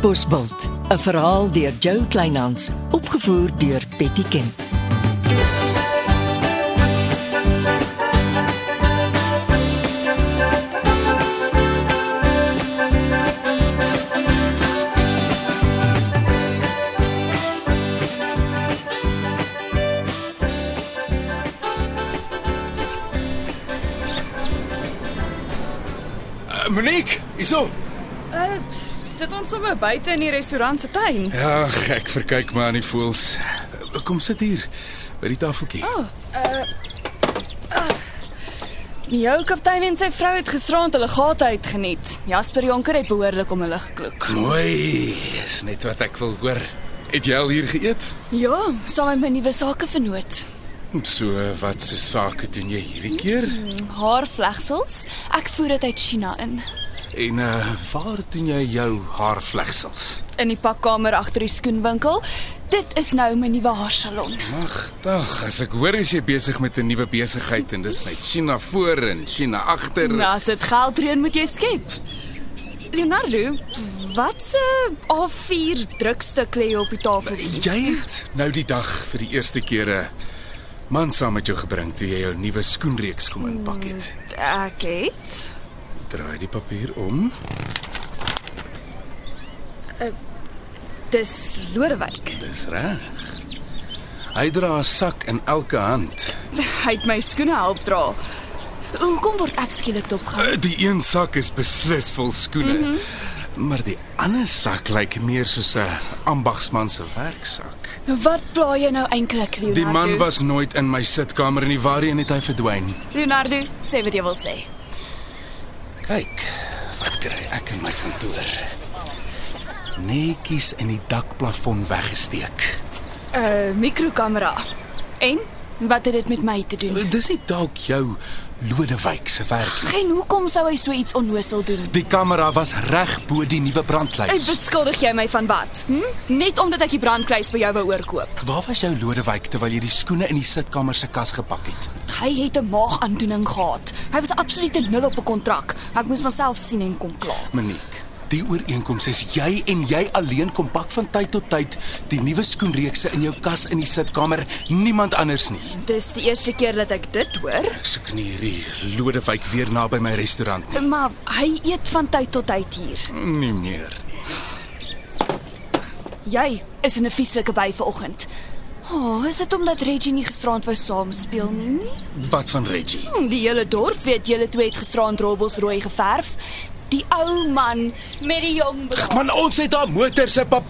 Bosbult, 'n verhaal deur Jo Kleinhans, opgevoer deur Betty Kemp. Uh, Monique, hierso. Sit ons sommer buite in die restaurant se tuin. Ja, ek verkyk maar aan die voels. Kom sit hier by die tafeltjie. Oh, uh, uh, jou kaptein en sy vrou het gisterand hulle gate uitgeniet. Jasper Jonker het behoorlik om hulle gekloek. Mooi, is net wat ek wil hoor. Het jy al hier geëet? Ja, saam met my nuwe sakevernoot. So, wat se sake doen jy hierdie keer? Haarvlegsels. Ek voer dit uit China in. En uh waar doen jy jou haarvlegsels? In die pakkamer agter die skoenwinkel. Dit is nou my nuwe haarsalon. Magtig, as ek hoor as jy besig met 'n nuwe besigheid en dis net China voor en China agter. Nou, as dit geld reën moet jy skep. Leonardo, wat se A4 drukstuk lê op die tafel? Jy het nou die dag vir die eerste keer 'n man saam met jou gebring toe jy jou nuwe skoenreeks kom inpak het. Ek het Draai die papier om. dis Lodewyk. Dis reg. Hy dra 'n sak in elke hand. Hy het my skoene help dra. Hoekom word ek skielik dopgehou? Uh, Die een sak is beslis vol skoene. Mm -hmm. Maar die ander sak lyk meer soos 'n ambagsman se werksak. Wat pla jy nou eintlik, Leonardo? Die man was nooit in my sitkamer en waarheen het hy verdwyn? Leonardo, sê wat jy wil sê. Kyk, wat kry ek in my kantoor? Netjies in die dakplafon weggesteek. 'n uh, Mikrokamera. En wat het dit met my te doen? Dis nie dalk jou Lodewyk se werk nie. En hoekom sou hy so iets onnosel doen? Die kamera was reg bo die nuwe Ek brandlys. beskuldig jy my van wat? Hm? Net omdat ek die brandkluis by jou wou oorkoop. Waar was jou Lodewyk terwyl jy die skoene in die sitkamer se kas gepak het? Hy het 'n maagaandoening gehad. Hy was absoluut nul op 'n kontrak. Ek moes myself sien en kom klaar. Monique, die ooreenkoms is jy en jy alleen kom pak van tyd tot tyd die nuwe skoenreekse in jou kas in die sitkamer, niemand anders nie. Dis die eerste keer dat ek dit hoor. Ek soek nie hierdie Lodewyk weer na by my restaurant nie. Maar hy eet van tyd tot tyd hier. Nie meer nie. Jy is in 'n vieslike by vanoggend. Oh, is dit omdat Reggie nie gisterand wou saam speel nie? Wat van Reggie? Hm, Die hele dorp weet julle twee het gisterand robbels rooi geverf. Die ou man met die jong broer. Man, ons het daar motor se pap.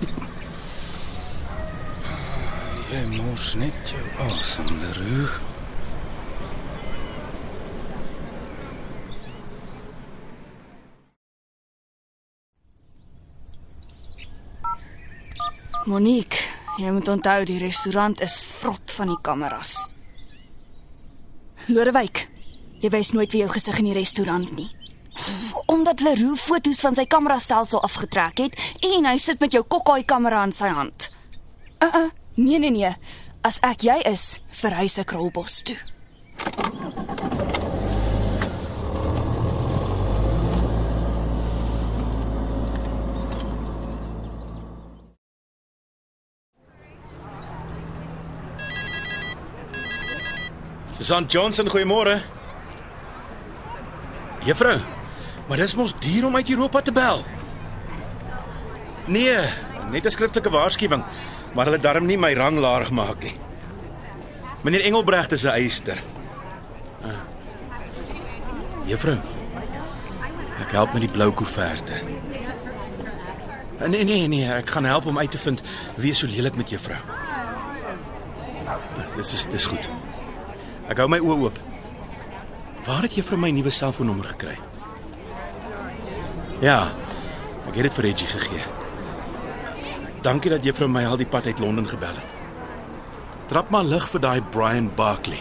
Jy mors net jou asem, Leroux. Monique, jy moet onthou die restaurant is vrot van die kameras. Lodewyk, jy wys nooit weer jou gesig in die restaurant nie. Omdat Leroux foto's van sy kamerastelsel afgetrek het en hy sit met jou kokkai kamera in sy hand. Uh uh, nee nee nee. As ek jy is, verhuis ek Rolbos toe. Susan Johnson, goeiemôre. Juffrou, maar dis mos duur om uit Europa te bel. Nee, net 'n skriftelike waarskuwing, maar hulle darm nie my rang laag maak nie. Meneer Engelbregt is 'n eister. Ah. Juffrou. Ek help met die blou koeverte. Ah, Nee nee nee, ek gaan help om uit te vind wie so lelik met juffrou. Ah, Dis is dis goed. Ek hou my oë oop. Waar het vir my nuwe selfoonnommer gekry? Ja, ek het dit vir Reggie gegee. Dankie dat vir my al die pad uit Londen gebel het. Trap maar lig vir daai Brian Barkley.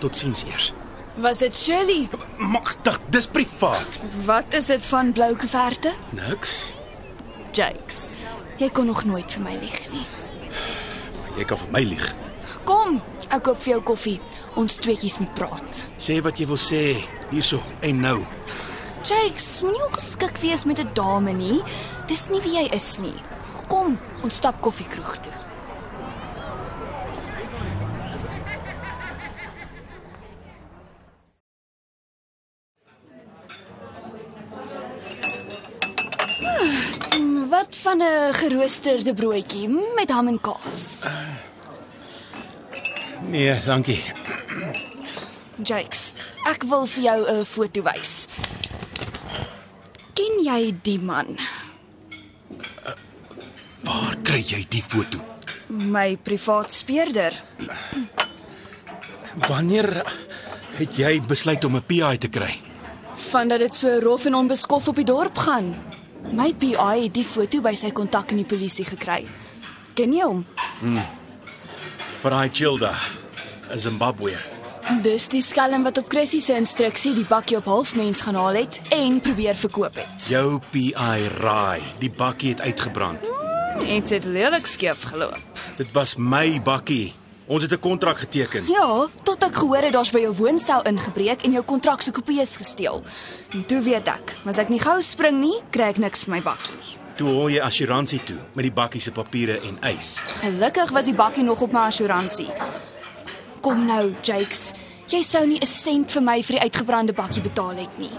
Totsiens eers. Was dit Shirley? Magtig, dis privaat. Wat is dit van blou koeverte? Niks. Jakes. Jy kon nog nooit vir my lieg nie. Jy kan vir my lieg. Kom, ek koop vir jou koffie. Ons tweeetjies moet praat. Sê wat jy wil sê hierso en nou. Jakes, moenie ongeskik wees met 'n dame nie. Dis nie wie jy is nie. Kom, ons stap koffiekroeg toe. Ah, Wat van 'n geroosterde broodjie met ham en kaas? Nee, dankie. Jakes, ek wil vir jou 'n foto wys. Jy die man? Waar kry jy die foto? My privaat speurder. Wanneer het jy besluit om 'n PI te kry? Van dat dit so rof en onbeskof op die dorp gaan. My PI het die foto by sy kontak in die polisie gekry. Ken jy hom? Vir daai Childa, 'n Zimbabwe. Dis die skelm wat op Chrissy se instruksie die bakkie op halfmens gaan haal het en probeer verkoop het. Jou PI raai, die bakkie het uitgebrand. Dit het lelik skeef geloop. Dit was my bakkie. Ons het 'n kontrak geteken. Ja, tot ek gehoor het daar's by jou woonstel ingebreek en jou kontrak se kopieë gesteel. En toe weet ek, as ek nie gou spring nie, kry ek niks vir my bakkie nie. Toe hol jy assuransie toe met die bakkie se papiere en eis. Gelukkig was die bakkie nog op my assuransie. Kom nou, Jakes. Jy sou nie 'n sent vir my vir die uitgebrande bakkie betaal het nie.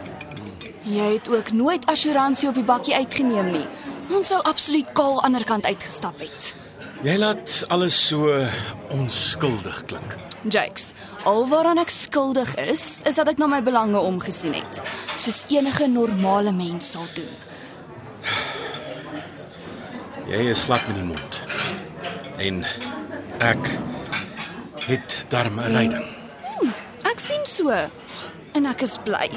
Jy het ook nooit assuransie op die bakkie uitgeneem nie. Ons sou absoluut kaal ander kant uitgestap het. Jy laat alles so onskuldig klink. Jakes, alwaaraan ek skuldig is, is dat ek na my belange omgesien het, soos enige normale mens sal doen. Jy is glad met die mond. En ek het darm 'n ryding. Ek sien so en ek is bly.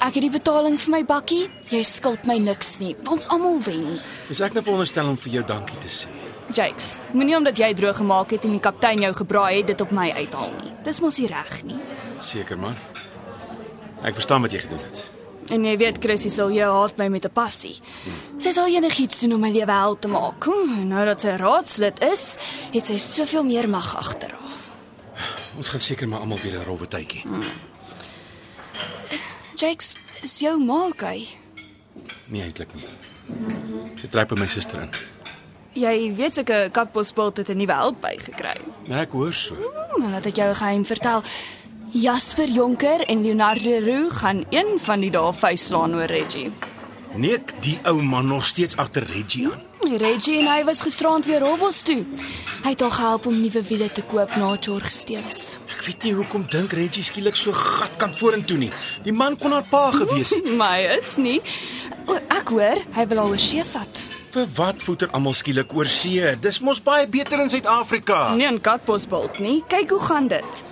Ek het die betaling vir my bakkie. Jy skuld my niks nie. Ons almal wen. Is ek nou veronderstel om vir jou dankie te sê? Jakes, moenie omdat jy droog gemaak het en die kaptein jou gebraai het dit op my uithaal nie. Dis mos nie reg nie. Seker man. Ek verstaan wat jy gedoen het. En jy weet Chrissy sal jou haat my met 'n passie. Sy sal enigiets doen om my lewe hel te maak. Hm, Nou dat sy raadslid is, het sy soveel meer mag agter haar. Ons gaan seker maar almal weer 'n rowwe tydjie. Jakes, is jou ma okay? Nee eintlik nie. Sy trap by my suster in. Jy weet seker Katbosspult het 'n nuwe help bygekry. Nee, ek hoor so. Nou laat ek jou 'n geheim vertel. Jasper Jonker en Leonardo Roo gaan een van die dae vuislaan oor Reggie. Neek die ou man nog steeds agter Reggie aan. Reggie en hy was gisterand weer Robos toe. Hy het haar gehelp om nuwe wiele te koop na Chor gesteel is. Ek weet nie hoekom dink Reggie skielik so gatkant vorentoe nie. Die man kon haar pa gewees het. Hy is nie. O, ek hoor hy wil haar oor see vat. Vir wat voeter almal skielik oor see? Dis mos baie beter in Suid-Afrika. Nie in Katbosbult nie. Kyk hoe gaan dit.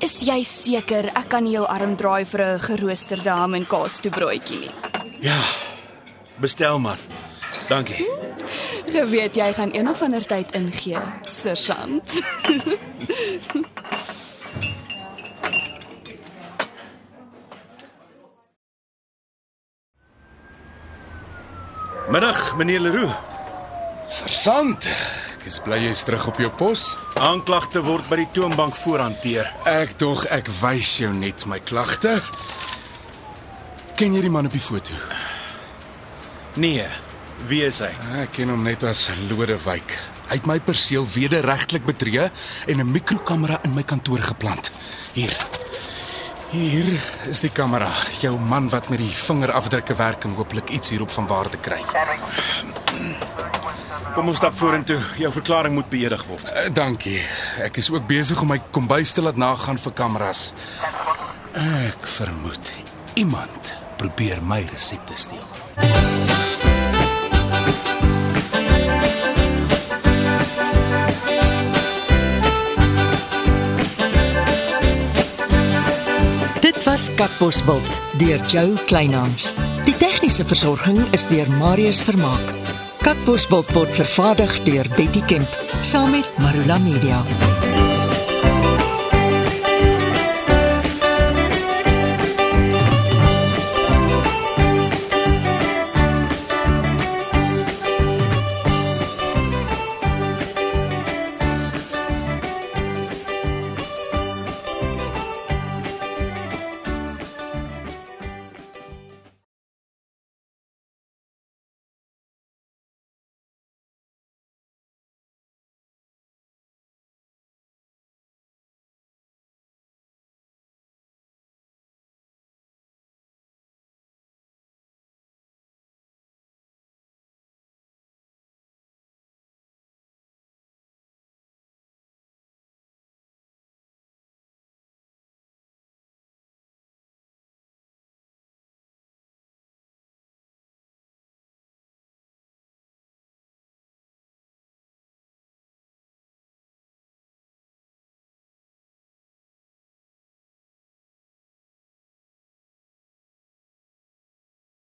Is jy seker ek kan nie jou arm draai vir 'n geroosterde ham en kaas toebroodjie nie? Ja. Bestel maar. Dankie. Geweet jy gaan een of ander tyd ingee, sergeant. Middag, meneer Leroux. Sersant, ek is bly jy's terug op jou pos. Aanklagte word by die toonbank voorhanteer. Ek dog ek wys jou net my klagte. Ken jy die man op die foto? Nee, wie is hy? Ek ken hom net as Lodewyk. Hy het my perseel wederregtelik betree en 'n mikrokamera in my kantoor geplant. Hier. Hier is die kamera. Jou man wat met die vingerafdrukke werk en hooplik iets hierop van waarde kry. Kom ons stap vorentoe. Jou verklaring moet beëdig word. Uh, dankie. Ek is ook besig om my kombuis te laat nagaan vir kameras. Ek vermoed iemand probeer my resepte steel. Dit was Katbosveld deur Jo Kleinhans. Die tegniese versorging is deur Marius Vermaak. Katbosveld word vervaardig deur Betty Kemp saam met Marula Media.